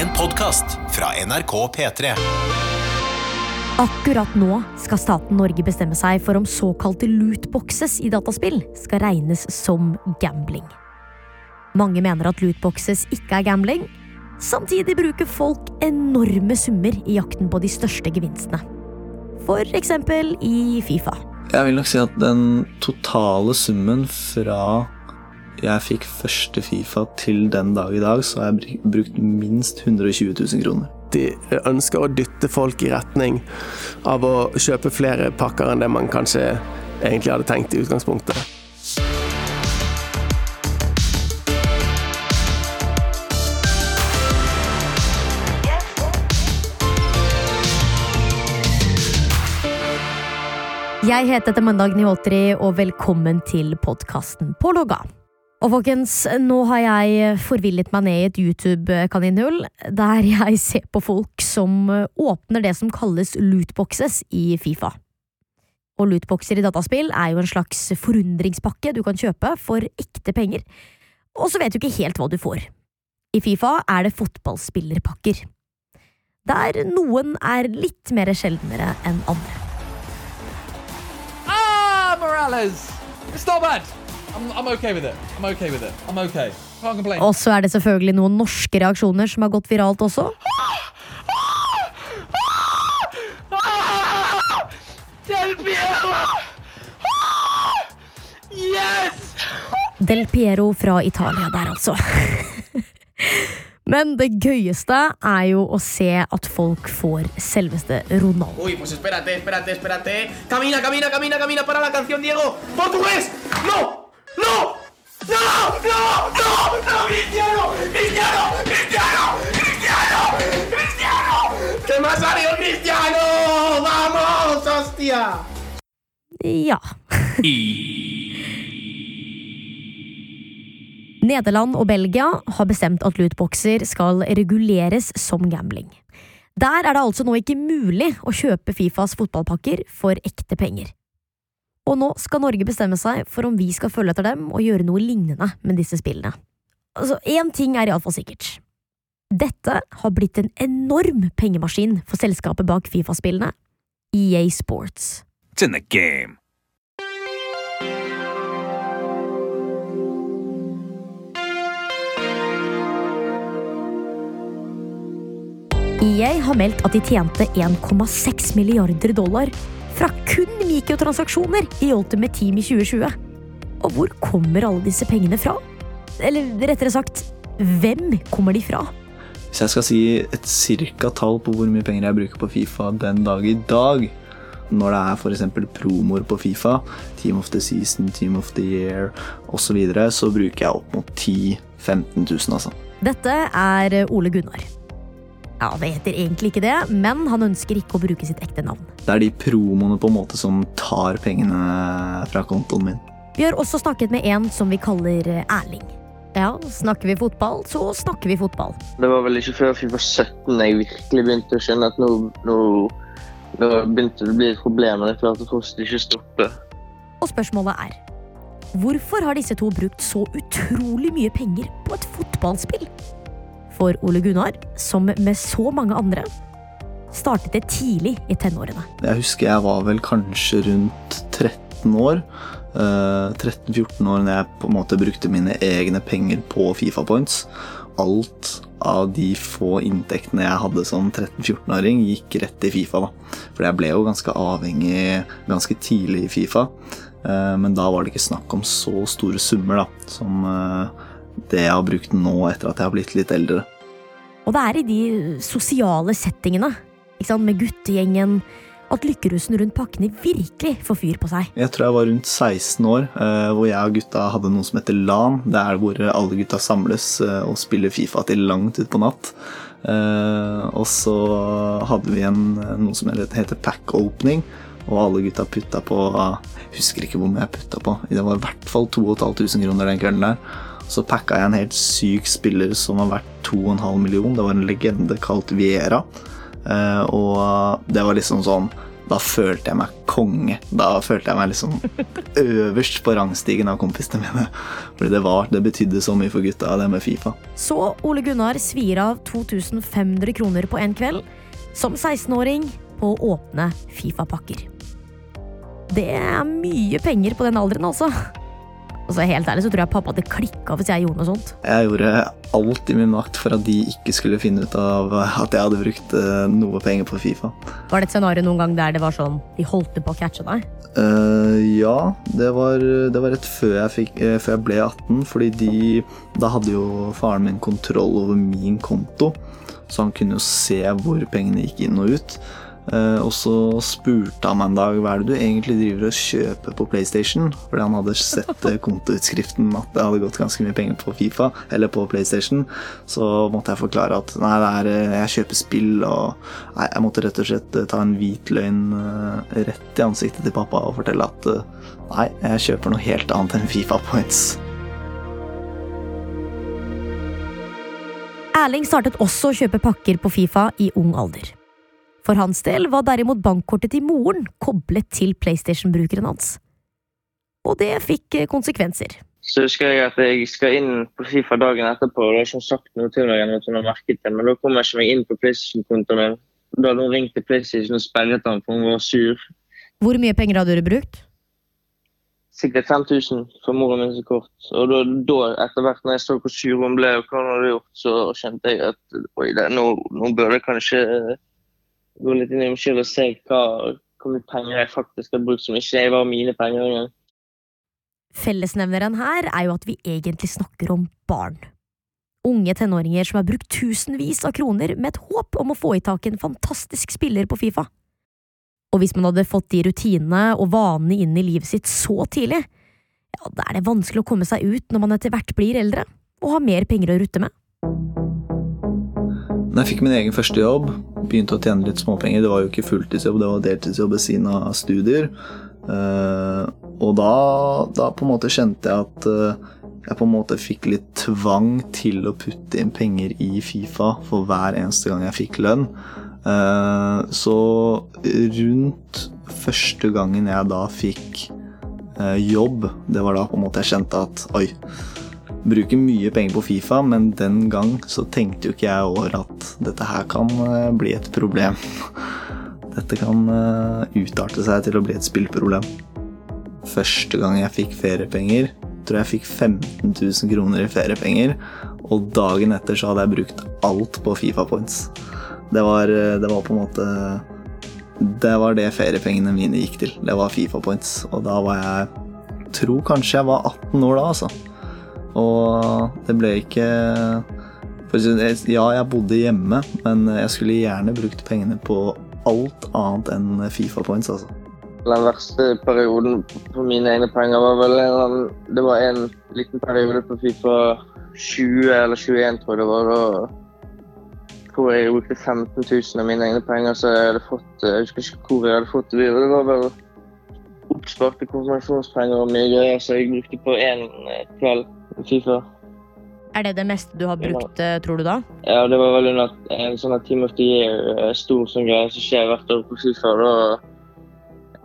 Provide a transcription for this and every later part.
En podkast fra NRK P3. Akkurat nå skal staten Norge bestemme seg for om såkalte lootboxes i dataspill skal regnes som gambling. Mange mener at lootboxes ikke er gambling. Samtidig bruker folk enorme summer i jakten på de største gevinstene. For eksempel i Fifa. Jeg vil nok si at den totale summen fra jeg fikk første Fifa til den dag i dag, så har jeg br- brukt minst 120 000 kroner. De ønsker å dytte folk i retning av å kjøpe flere pakker enn det man kanskje egentlig hadde tenkt i utgangspunktet. Jeg heter Mandag Niotri, og velkommen til podkasten På logga. Og folkens, nå har jeg forvillet meg ned i et YouTube-kaninhull, der jeg ser på folk som åpner det som kalles lootboxes i Fifa. Og lootboxer i dataspill er jo en slags forundringspakke du kan kjøpe for ekte penger, og så vet du ikke helt hva du får. I Fifa er det fotballspillerpakker, der noen er litt mer sjeldnere enn andre. Ah, Morales! Stop bad. I'm, I'm okay with it. I'm okay with it. I'm okay. Can't complain. Og så er det selvfølgelig noen norske reaksjoner som har gått viralt også. Del Piero Yes! Del Piero fra Italia der, altså. Men det gøyeste er jo å se at folk får selveste Ronaldo. Oi, pues espérate, espérate, espérate. Camina, camina, camina, camina para la canción, Diego. ¡Portugués! ¡No! ¡No! ¡No! ¡No! ¡No! ¡No! ¡Cristiano! ¡Cristiano! ¡Cristiano! ¡Cristiano! ¡Cristiano! ¡Qué más ha salido Cristiano! ¡Vamos, hostia! Ja. Nederland og Belgia har bestemt at lootboxer skal reguleres som gambling. Der er det altså nå ikke mulig å kjøpe Fifas fotballpakker for ekte penger. Og nå skal Norge bestemme seg for om vi skal følge etter dem og gjøre noe lignende med disse spillene. Altså, Én ting er iallfall sikkert. Dette har blitt en enorm pengemaskin for selskapet bak Fifa-spillene, EA Sports. It's in the game. EA har meldt at de tjente 1,6 milliarder dollar fra kun mikrotransaksjoner i Ultimate Team i 2020. Og hvor kommer alle disse pengene fra? Eller rettere sagt, hvem kommer de fra? Hvis jeg skal si et cirka tall på hvor mye penger jeg bruker på Fifa den dag i dag, når det er f.eks. promoer på Fifa, Team of the Season, Team of the Year osv., så, videre, så bruker jeg opp mot 10 000-15 000, altså. Dette er Ole Gunnar. Ja, Det heter egentlig ikke det, men han ønsker ikke å bruke sitt ekte navn. Det er de promoene på en måte som tar pengene fra kontoen min. Vi har også snakket med en som vi kaller Erling. Ja, snakker vi fotball, så snakker vi fotball. Det var vel ikke før Fifa 17 jeg virkelig begynte å skjønne at nå, nå, nå begynte det å bli et problem. Jeg klarte fortsatt ikke å stoppe. Og spørsmålet er Hvorfor har disse to brukt så utrolig mye penger på et fotballspill? For Ole Gunnar, som med så mange andre, startet det tidlig i tenårene. Jeg husker jeg var vel kanskje rundt 13 år. eh, 13-14 år når jeg på en måte brukte mine egne penger på Fifa Points. Alt av de få inntektene jeg hadde som 13-14-åring, gikk rett i Fifa. da. For jeg ble jo ganske avhengig ganske tidlig i Fifa. eh, Men da var det ikke snakk om så store summer da, som eh, det jeg har brukt nå etter at jeg har blitt litt eldre. Og det er i de sosiale settingene, med guttegjengen, at lykkerusen rundt pakkene virkelig får fyr på seg. Jeg tror jeg var rundt 16 år, eh, hvor jeg og gutta hadde noe som heter LAN. Det er hvor alle gutta samles eh, og spiller Fifa til langt utpå natt. Eh, og så hadde vi en, noe som heter pack opening, og alle gutta putta på husker ikke hvor mye jeg putta på. Det var i hvert fall 2500 kroner den kvelden der. Så packa jeg en helt syk spiller som var verdt 2,5 millioner. Det var en legende kalt Viera. Eh, og det var liksom sånn da følte jeg meg konge. Da følte jeg meg liksom øverst på rangstigen av kompisene mine. Fordi det var, det betydde så mye for gutta, det med Fifa. Så Ole Gunnar svir av 2500 kroner på en kveld, som 16-åring, på åpne Fifa-pakker. Det er mye penger på den alderen, altså. Og så helt ærlig så tror jeg pappa hadde klikka hvis jeg gjorde noe sånt. Jeg gjorde alt i min makt for at de ikke skulle finne ut av at jeg hadde brukt eh, noe penger på Fifa. Var det et scenario noen gang der det var sånn de holdt på å catche deg? Uh, ja, det var, det var rett før jeg, fikk, eh, før jeg ble 18, fordi de Da hadde jo faren min kontroll over min konto, så han kunne jo se hvor pengene gikk inn og ut. Eh, og så spurte han meg en dag hva er det du egentlig driver og kjøper på PlayStation. Fordi han hadde sett eh, kontoutskriften at det hadde gått ganske mye penger på Fifa, eller på PlayStation. Så måtte jeg forklare at nei, er, eh, jeg kjøper spill, og nei, jeg måtte rett og slett ta en hvit løgn rett i ansiktet til pappa og fortelle at nei, jeg kjøper noe helt annet enn Fifa points. Erling startet også å kjøpe pakker på Fifa i ung alder. For hans del var derimot bankkortet til moren koblet til PlayStation-brukeren hans. Og det fikk eh, konsekvenser. Så husker jeg at jeg skal inn på Fifa dagen etterpå, og det har ikke sagt noe til meg, at hun har merket det, men da kom jeg ikke meg inn på PlayStation-kontoen min. Da hadde hun ringt til PlayStation og sperret den, for hun var sur. Hvor mye penger hadde du brukt? Sikkert 5000 for moren min sitt kort. Og da, da, etter hvert når jeg så hvor sur hun ble, og hva hun hadde gjort, så skjønte jeg at oi, det, nå, nå bør jeg kanskje gå litt inn i meg selv og se hva, hvor mye penger jeg faktisk har brukt som ikke var mine penger engang. Fellesnevneren her er jo at vi egentlig snakker om barn. Unge tenåringer som har brukt tusenvis av kroner med et håp om å få i tak en fantastisk spiller på Fifa. Og hvis man hadde fått de rutinene og vanene inn i livet sitt så tidlig, ja, da er det vanskelig å komme seg ut når man etter hvert blir eldre og har mer penger å rutte med. Når jeg fikk min egen første jobb, begynte å tjene litt småpenger. Det var jo ikke fulltidsjobb, det var deltidsjobb ved siden av studier. Eh, og da, da på en måte kjente jeg at eh, jeg på en måte fikk litt tvang til å putte inn penger i Fifa for hver eneste gang jeg fikk lønn. Eh, så rundt første gangen jeg da fikk jobb, det var da på en måte jeg kjente at oi, bruker mye penger på Fifa, men den gang så tenkte jo ikke jeg over at dette her kan eh, bli et problem. Dette kan eh, utarte seg til å bli et spillproblem. Første gang jeg fikk feriepenger, tror jeg fikk 15 000 kroner i feriepenger, og dagen etter så hadde jeg brukt alt på Fifa points. Det var, eh, det var på en måte Det var det feriepengene mine gikk til. Det var Fifa points, og da var jeg Tror kanskje jeg var 18 år da, altså. Og det ble ikke Ja, jeg bodde hjemme, men jeg skulle gjerne brukt pengene på alt annet enn Fifa points, altså. Den verste perioden for mine egne penger var vel en, Det var en liten periode på Fifa 20 eller 21, tror jeg det var. Da hvor jeg brukte 15 000 av mine egne penger, så jeg hadde fått Jeg husker ikke hvor jeg hadde fått det. Det var vel oppsparte konfirmasjonspenger og mye greier, så jeg brukte på én kveld Fifa. Er det det meste du har brukt, eh, tror du da? Ja, det var vel en, en sånn her Team of the Year, eh, stor sånn greie som skjer hvert år på Fifa. Da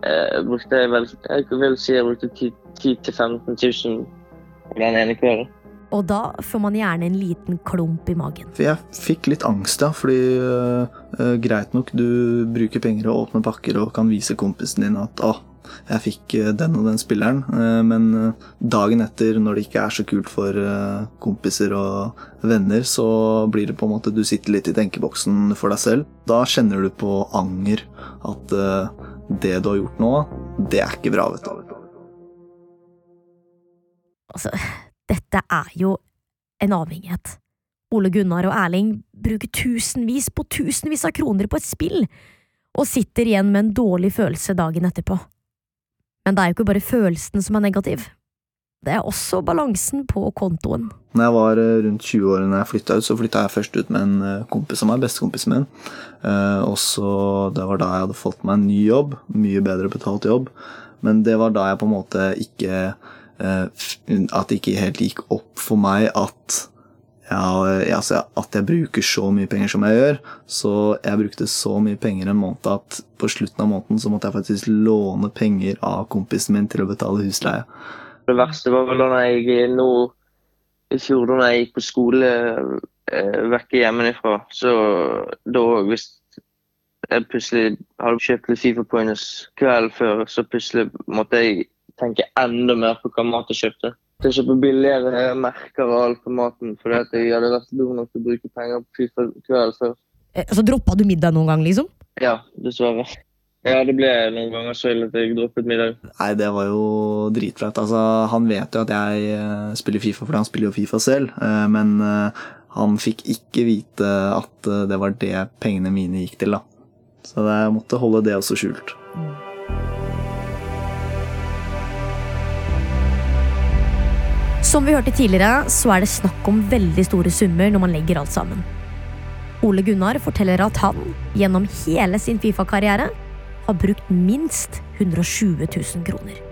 eh, brukte jeg vel Jeg vil si jeg brukte 10 000-15 000 på den ene kvelden. Og da får man gjerne en liten klump i magen. For jeg fikk litt angst, ja, fordi øh, greit nok, du bruker penger og åpner pakker og kan vise kompisen din at å, jeg fikk øh, den og den spilleren, øh, men øh, dagen etter, når det ikke er så kult for kompiser og venner, så blir det på en måte du sitter litt i tenkeboksen for deg selv. Da kjenner du på anger at det du har gjort nå, det er ikke bra, vet du. Altså, dette er jo en avhengighet. Ole Gunnar og Erling bruker tusenvis på tusenvis av kroner på et spill, og sitter igjen med en dårlig følelse dagen etterpå. Men det er jo ikke bare følelsen som er negativ. Det er også balansen på kontoen. Når jeg var øh, rundt 20 år når jeg flytta ut, så flytta jeg først ut med en øh, kompis av meg, bestekompisen min. Eh, og så Det var da jeg hadde fått meg en ny jobb, mye bedre betalt jobb. Men det var da jeg på en måte ikke eh, At det ikke helt gikk opp for meg at ja, altså, at jeg bruker så mye penger som jeg gjør. Så jeg brukte så mye penger en måned at på slutten av måneden så måtte jeg faktisk låne penger av kompisen min til å betale husleie. Det verste var vel da jeg nå i fjor da jeg gikk på skole eh, vekke hjemmefra. Så da hvis jeg plutselig hadde kjøpt litt Fifa Points kvelden før, så plutselig måtte jeg tenke enda mer på hva mat jeg kjøpte. Jeg kjøpe billigere merker og alt på maten fordi at jeg hadde vært dum nok til å bruke penger på Fifa kvelden før. Eh, Altså, Droppa du middag noen gang, liksom? Ja, dessverre. Ja, det ble noen ganger selv at jeg droppet middag. Nei, det var jo dritflaut. Altså, han vet jo at jeg eh, spiller Fifa, for han spiller jo Fifa selv. eh, Men han fikk ikke vite at det var det pengene mine gikk til, da. Så jeg måtte holde det også skjult. Som vi hørte tidligere, så er det snakk om veldig store summer når man legger alt sammen. Ole Gunnar forteller at han, gjennom hele sin Fifa-karriere, har brukt minst 120 000 kroner.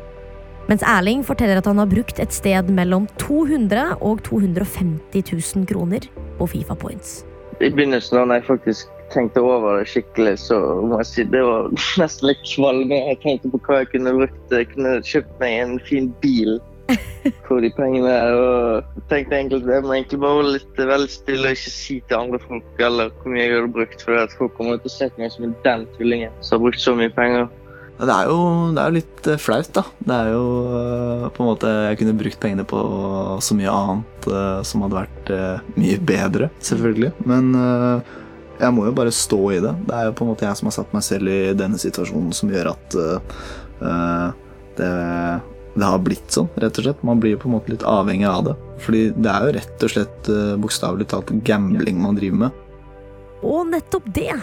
Mens Erling forteller at han har brukt et sted mellom 200 og 250 000 kroner på Fifa Points. I begynnelsen da jeg faktisk tenkte over det skikkelig, så må jeg si det var nesten litt kvalme. Jeg tenkte på hva jeg kunne brukt. Jeg kunne kjøpt meg en fin bil for de pengene. Og tenkte egentlig jeg må egentlig bare være litt veldig stille og ikke si til andre folk eller hvor mye jeg hadde brukt, for at folk kommer til å se på meg som den tullingen som har brukt så mye penger. Det er jo, det er jo litt eh, flaut, da. Det er jo eh, på en måte Jeg kunne brukt pengene på så mye annet eh, som hadde vært mye bedre, selvfølgelig. Men jeg må jo bare stå i det. Det er jo på en måte jeg som har satt meg selv i denne situasjonen som gjør at det, det har blitt sånn, rett og slett. Man blir jo på en måte litt avhengig av det. Fordi det er jo rett og slett eh, bokstavelig talt gambling man driver med. Og nettopp det,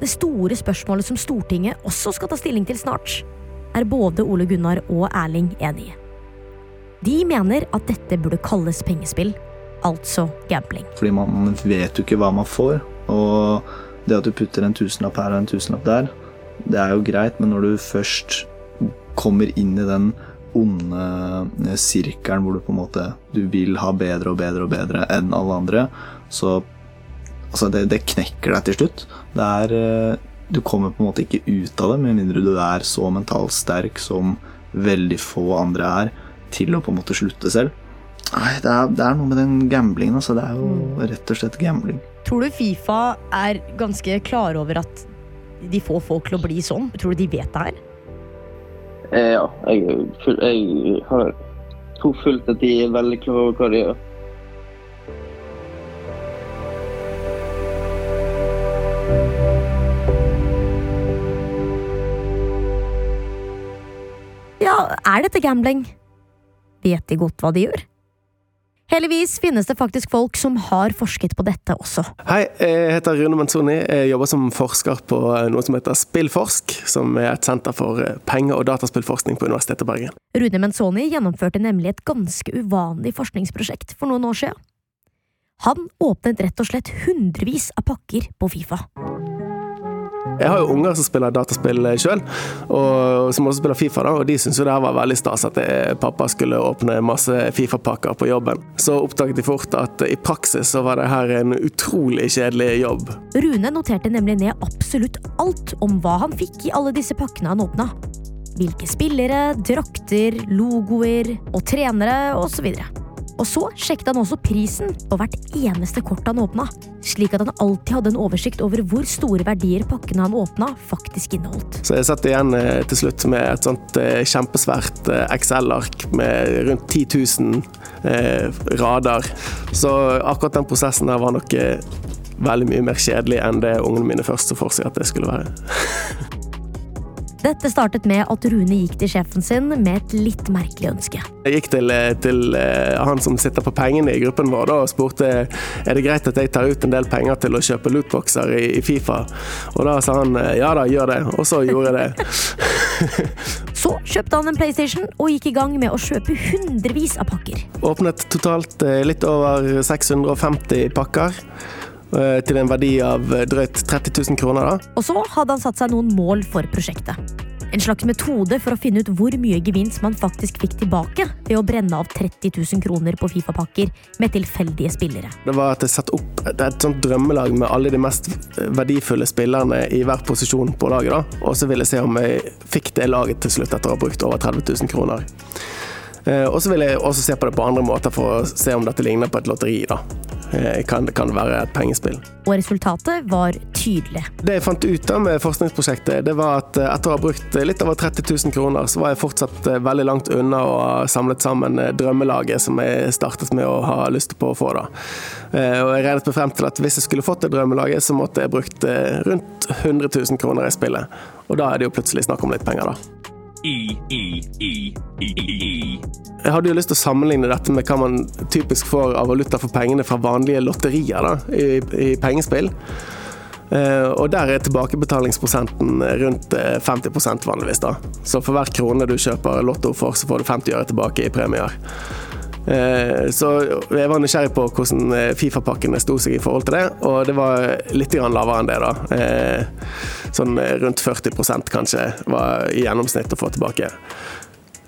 det store spørsmålet som Stortinget også skal ta stilling til snart, er både Ole Gunnar og Erling enig i. De mener at dette burde kalles pengespill, altså gambling. Fordi man vet jo ikke hva man får. Og det at du putter en tusenlapp her og en tusenlapp der, det er jo greit, men når du først kommer inn i den onde sirkelen hvor du på en måte du vil ha bedre og bedre og bedre enn alle andre, så altså det, det knekker deg til slutt. Det er eh, Du kommer på en måte ikke ut av det med mindre du er så mentalt sterk som veldig få andre er, til å på en måte slutte selv. Nei, det er, det er noe med den gamblingen. Altså. Det er jo rett og slett gambling. Tror du Fifa er ganske klar over at de får folk til å bli sånn? Tror du de vet det her? Eh, ja, jeg, full, jeg har tror fullt at de er veldig klar over hva de gjør. Ja, er dette gambling? Vet de godt hva de gjør? Heldigvis finnes det faktisk folk som har forsket på dette også. Hei, jeg heter Rune Mansoni, Jeg jobber som forsker på noe som heter Spillforsk, som er et senter for penge- og dataspillforskning på Universitetet i Bergen. Rune Mansoni gjennomførte nemlig et ganske uvanlig forskningsprosjekt for noen år siden. Han åpnet rett og slett hundrevis av pakker på Fifa. Jeg har jo unger som spiller dataspill sjøl, og som også spiller Fifa, da, og de syntes det var veldig stas at eh, pappa skulle åpne masse Fifa-pakker på jobben. Så oppdaget de fort at i praksis så var det her en utrolig kjedelig jobb. Rune noterte nemlig ned absolutt alt om hva han fikk i alle disse pakkene han åpna. Hvilke spillere, drakter, logoer og trenere osv. Og så sjekket han også prisen på hvert eneste kort han åpna, slik at han alltid hadde en oversikt over hvor store verdier pakkene han åpna, faktisk inneholdt. Så jeg satt igjen eh, til slutt med et sånt eh, kjempesvært eh, Excel-ark med rundt 10 000 eh, rader. Så akkurat den prosessen der var nok veldig mye mer kjedelig enn det ungene mine først så for seg at det skulle være. Dette startet med at Rune gikk til sjefen sin med et litt merkelig ønske. Jeg gikk til, eh, til eh, han som sitter på pengene i gruppen vår da, og spurte er det greit at jeg tar ut en del penger til å kjøpe lootboxer i, i Fifa. Og da sa han eh, ja da, gjør det. Og så gjorde jeg det. Så kjøpte han en PlayStation og gikk i gang med å kjøpe hundrevis av pakker. Åpnet totalt litt over 650 pakker. Eh, Til en verdi av eh, drøyt 30 000 kroner. da. Og så hadde han satt seg noen mål for prosjektet. En slags metode for å finne ut hvor mye gevinst man faktisk fikk tilbake ved å brenne av 30 000 kroner på Fifa-pakker med tilfeldige spillere. Det var at jeg satte opp et, sånt drømmelag med alle de mest verdifulle spillerne i hver posisjon på laget. da. Og så ville jeg se om jeg fikk det laget til slutt etter å ha brukt over 30 000 kroner. Eh, og så vil jeg også se på det på andre måter for å se om dette ligner på et lotteri. da. Eh, kan, kan være et pengespill. Og resultatet var tydelig. Det jeg fant ut av med forskningsprosjektet, det var at eh, etter å ha brukt litt over 30 000 kroner, så var jeg fortsatt eh, veldig langt unna å ha samlet sammen drømmelaget som jeg startet med å ha lyst på å få. da. Og jeg regnet meg frem til at hvis jeg skulle fått det drømmelaget, så måtte jeg brukt rundt 100 000 kroner i spillet. Og da er det jo plutselig snakk om litt penger, da. Jeg hadde jo lyst til å sammenligne dette med hva man typisk får av valuta for pengene fra vanlige lotterier da, i, i pengespill. Uh, og der er tilbakebetalingsprosenten rundt 50 eh, vanligvis. da. Så for hver krone du kjøper Lotto for, så får du 50 øre tilbake i premier. Uh, så jeg var nysgjerrig på hvordan Fifa-pakkene sto seg i forhold til det, og det var litt lavere enn det, da. Uh, sånn rundt 40% kanskje var i gjennomsnitt å få tilbake.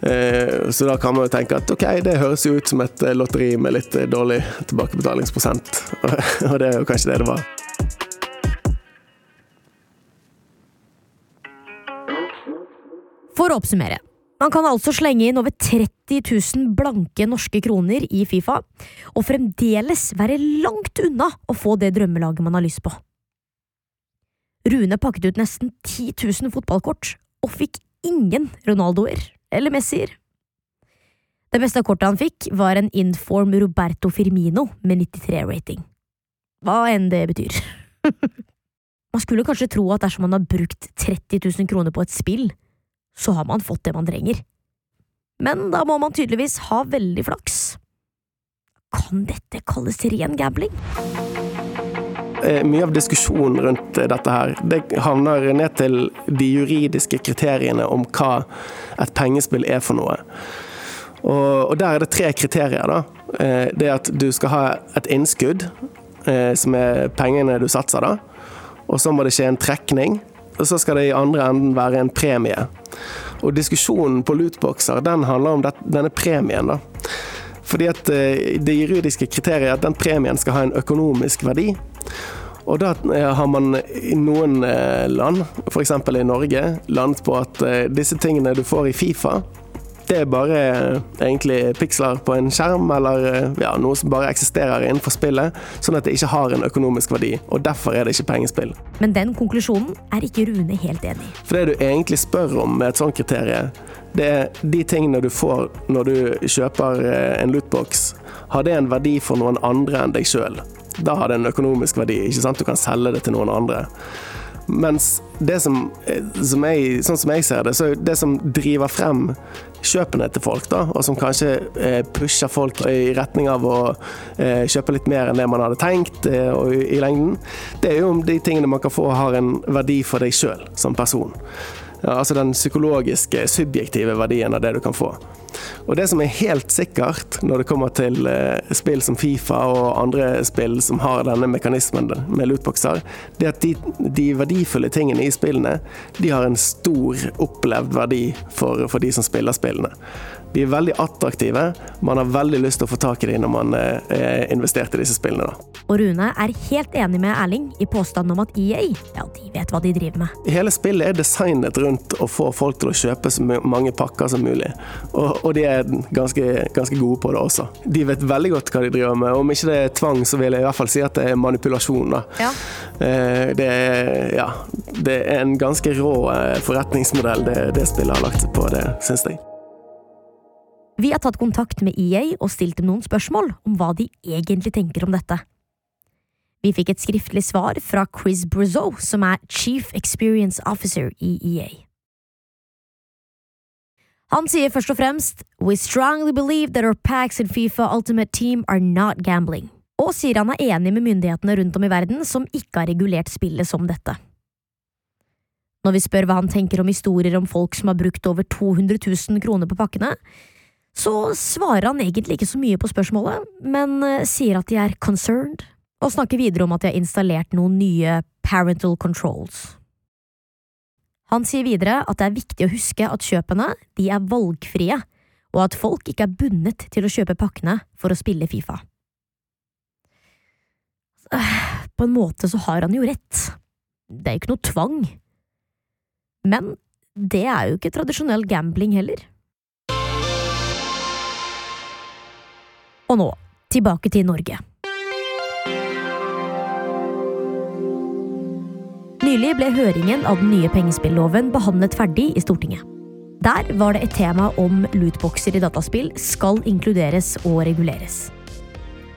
Eh, så da kan man jo tenke at ok, det høres jo ut som et eh, lotteri med litt eh, dårlig tilbakebetalingsprosent. Og det er jo kanskje det det var. For å oppsummere. Man kan altså slenge inn over 30 000 blanke norske kroner i Fifa, og fremdeles være langt unna å få det drømmelaget man har lyst på. Rune pakket ut nesten 10 000 fotballkort, og fikk ingen Ronaldoer eller Messier. Det beste kortet han fikk, var en Inform Roberto Firmino med 93 rating. Hva enn det betyr. man skulle kanskje tro at dersom man har brukt 30 000 kroner på et spill, så har man fått det man trenger. Men da må man tydeligvis ha veldig flaks. Kan dette kalles ren gambling? Eh, mye av diskusjonen rundt eh, dette her, det havner ned til de juridiske kriteriene om hva et pengespill er for noe. Og, der er det tre kriterier. da. Eh, det er at du skal ha et innskudd, som er pengene du satser, da. Og så må det skje en trekning. Og så skal det i andre enden være en premie. Og diskusjonen på lootboxer den handler om denne premien. da. Fordi at Det juridiske kriteriet er at den premien skal ha en økonomisk verdi. Og da eh, har man i noen eh, land, f.eks. i Norge, landet på at eh, disse tingene du får i Fifa, det er bare egentlig piksler på en skjerm, eller ja, noe som bare eksisterer innenfor spillet, sånn at det ikke har en økonomisk verdi. Og derfor er det ikke pengespill. Men den konklusjonen er ikke Rune helt enig i. For det du egentlig spør om med et sånt kriterium, det er de tingene du får når du kjøper en lootbox. Har det en verdi for noen andre enn deg sjøl? Da har det en økonomisk verdi. ikke sant? Du kan selge det til noen andre. Mens det som, som jeg, sånn som jeg ser det, så det som driver frem kjøpene til folk, da, og som kanskje eh, pusher folk i retning av å eh, kjøpe litt mer enn det man hadde tenkt eh, i, i, lengden, det er jo om de tingene man kan få har en verdi for deg sjøl som person. Ja, altså den psykologiske, subjektive verdien av det du kan få. Og det som er helt sikkert når det kommer til eh, spill som Fifa og andre spill som har denne mekanismen med lootboxer, det er at de, de verdifulle tingene i spillene, de har en stor opplevd verdi for, for de som spiller spillene. De er veldig attraktive. Man har veldig lyst til å få tak i dem når man er eh, investerte i disse spillene. Da. Og Rune er helt enig med Erling i påstanden om at EA ja, de vet hva de driver med. Hele spillet er designet rundt å få folk til å kjøpe så mange pakker som mulig. Og, og de er ganske, ganske, gode på det også. De vet veldig godt hva de driver med. Om ikke det er tvang, så vil jeg i hvert fall si at det er manipulasjon. Ja. Eh, det, er, ja, det er en ganske rå eh, forretningsmodell det, det spillet har lagt seg på, det syns jeg. Vi har tatt kontakt med EA og stilt dem noen spørsmål om hva de egentlig tenker om dette. Vi fikk et skriftlig svar fra Chris Brazeau, som er Chief Experience Officer i EA. Han sier først og fremst We strongly believe that our packs and FIFA Ultimate Team are not gambling, og sier han er enig med myndighetene rundt om i verden som ikke har regulert spillet som dette. Når vi spør hva han tenker om historier om folk som har brukt over 200 000 kroner på pakkene, så svarer han egentlig ikke så mye på spørsmålet, men eh, sier at de er concerned, og snakker videre om at de har installert noen nye parental controls. Han sier videre at det er viktig å huske at kjøpene de er valgfrie, og at folk ikke er bundet til å kjøpe pakkene for å spille Fifa. På en måte så har han jo rett. Det er jo ikke noe tvang. Men det er jo ikke tradisjonell gambling heller. Og nå, tilbake til Norge. Nylig ble høringen av den nye pengespilloven behandlet ferdig i Stortinget. Der var det et tema om lootboxer i dataspill skal inkluderes og reguleres.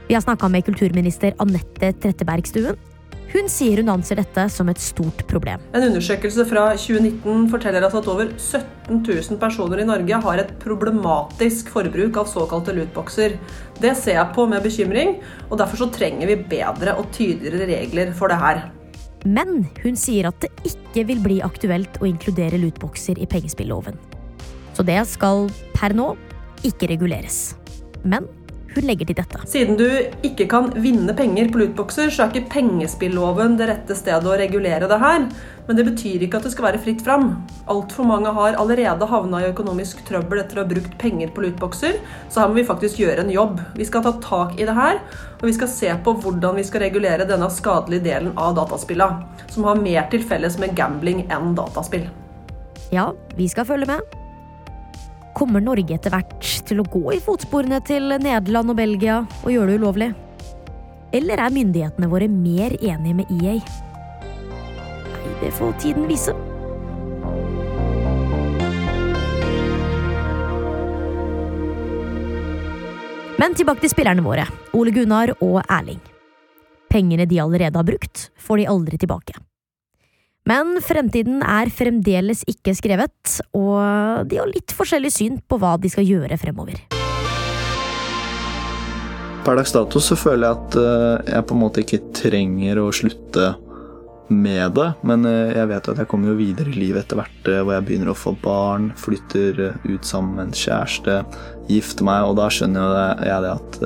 Vi har snakka med kulturminister Anette Trettebergstuen. Hun sier hun anser dette som et stort problem. En undersøkelse fra 2019 forteller oss at over 17 000 personer i Norge har et problematisk forbruk av såkalte lootboxer. Det ser jeg på med bekymring, og derfor trenger vi bedre og tydeligere regler for det her. Men hun sier at det ikke vil bli aktuelt å inkludere lootboxer i pengespilloven. Så det skal per nå ikke reguleres. Men hun legger til dette. Siden du ikke kan vinne penger på lootboxer, så er ikke pengespilloven det rette stedet å regulere det her. Men det betyr ikke at det skal være fritt fram. Altfor mange har allerede havna i økonomisk trøbbel etter å ha brukt penger på lootboxer, så her må vi faktisk gjøre en jobb. Vi skal ta tak i det her, og vi skal se på hvordan vi skal regulere denne skadelige delen av dataspilla, som har mer til felles med gambling enn dataspill. Ja, vi skal følge med. Kommer Norge etter hvert til å gå i fotsporene til Nederland og Belgia og gjøre det ulovlig? Eller er myndighetene våre mer enige med EA? Det får tiden vise. Men tilbake til spillerne våre, Ole Gunnar og Erling. Pengene de allerede har brukt, får de aldri tilbake. Men fremtiden er fremdeles ikke skrevet, og de har litt forskjellig syn på hva de skal gjøre fremover. Per dags dato så føler jeg at eh, jeg på en måte ikke trenger å slutte med det, men eh, jeg vet at jeg kommer jo videre i livet etter hvert eh, hvor jeg begynner å få barn, flytter ut sammen med en kjæreste, gifter meg, og da skjønner jeg det at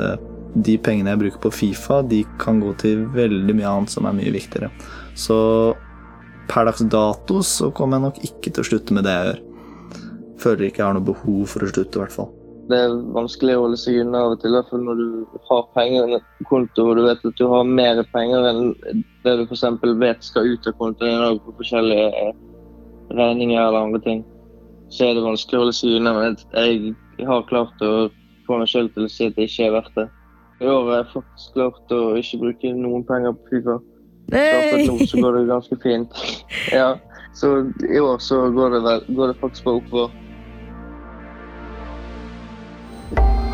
de pengene jeg bruker på Fifa, de kan gå til veldig mye annet som er mye viktigere. Så per dags dato så kommer jeg nok ikke til å slutte med det jeg gjør. Føler ikke jeg har noe behov for å slutte, i hvert fall. Det er vanskelig å holde seg unna av og til, i hvert fall når du har penger på konto og du vet at du har mer penger enn det du f.eks. vet skal ut av kontoen på forskjellige eh, regninger eller andre ting. Så er det vanskelig å holde seg unna. Men jeg har klart å få meg selv til å si at det ikke er verdt det. I år har jeg faktisk klart å ikke bruke noen penger på Fifa. Så akkurat nå så går det ganske fint. Ja, så i år så går det, vel, går det faktisk bare oppover.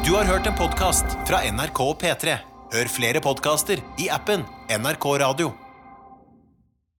Du har hørt en podkast fra NRK og P3. Hør flere podkaster i appen NRK Radio.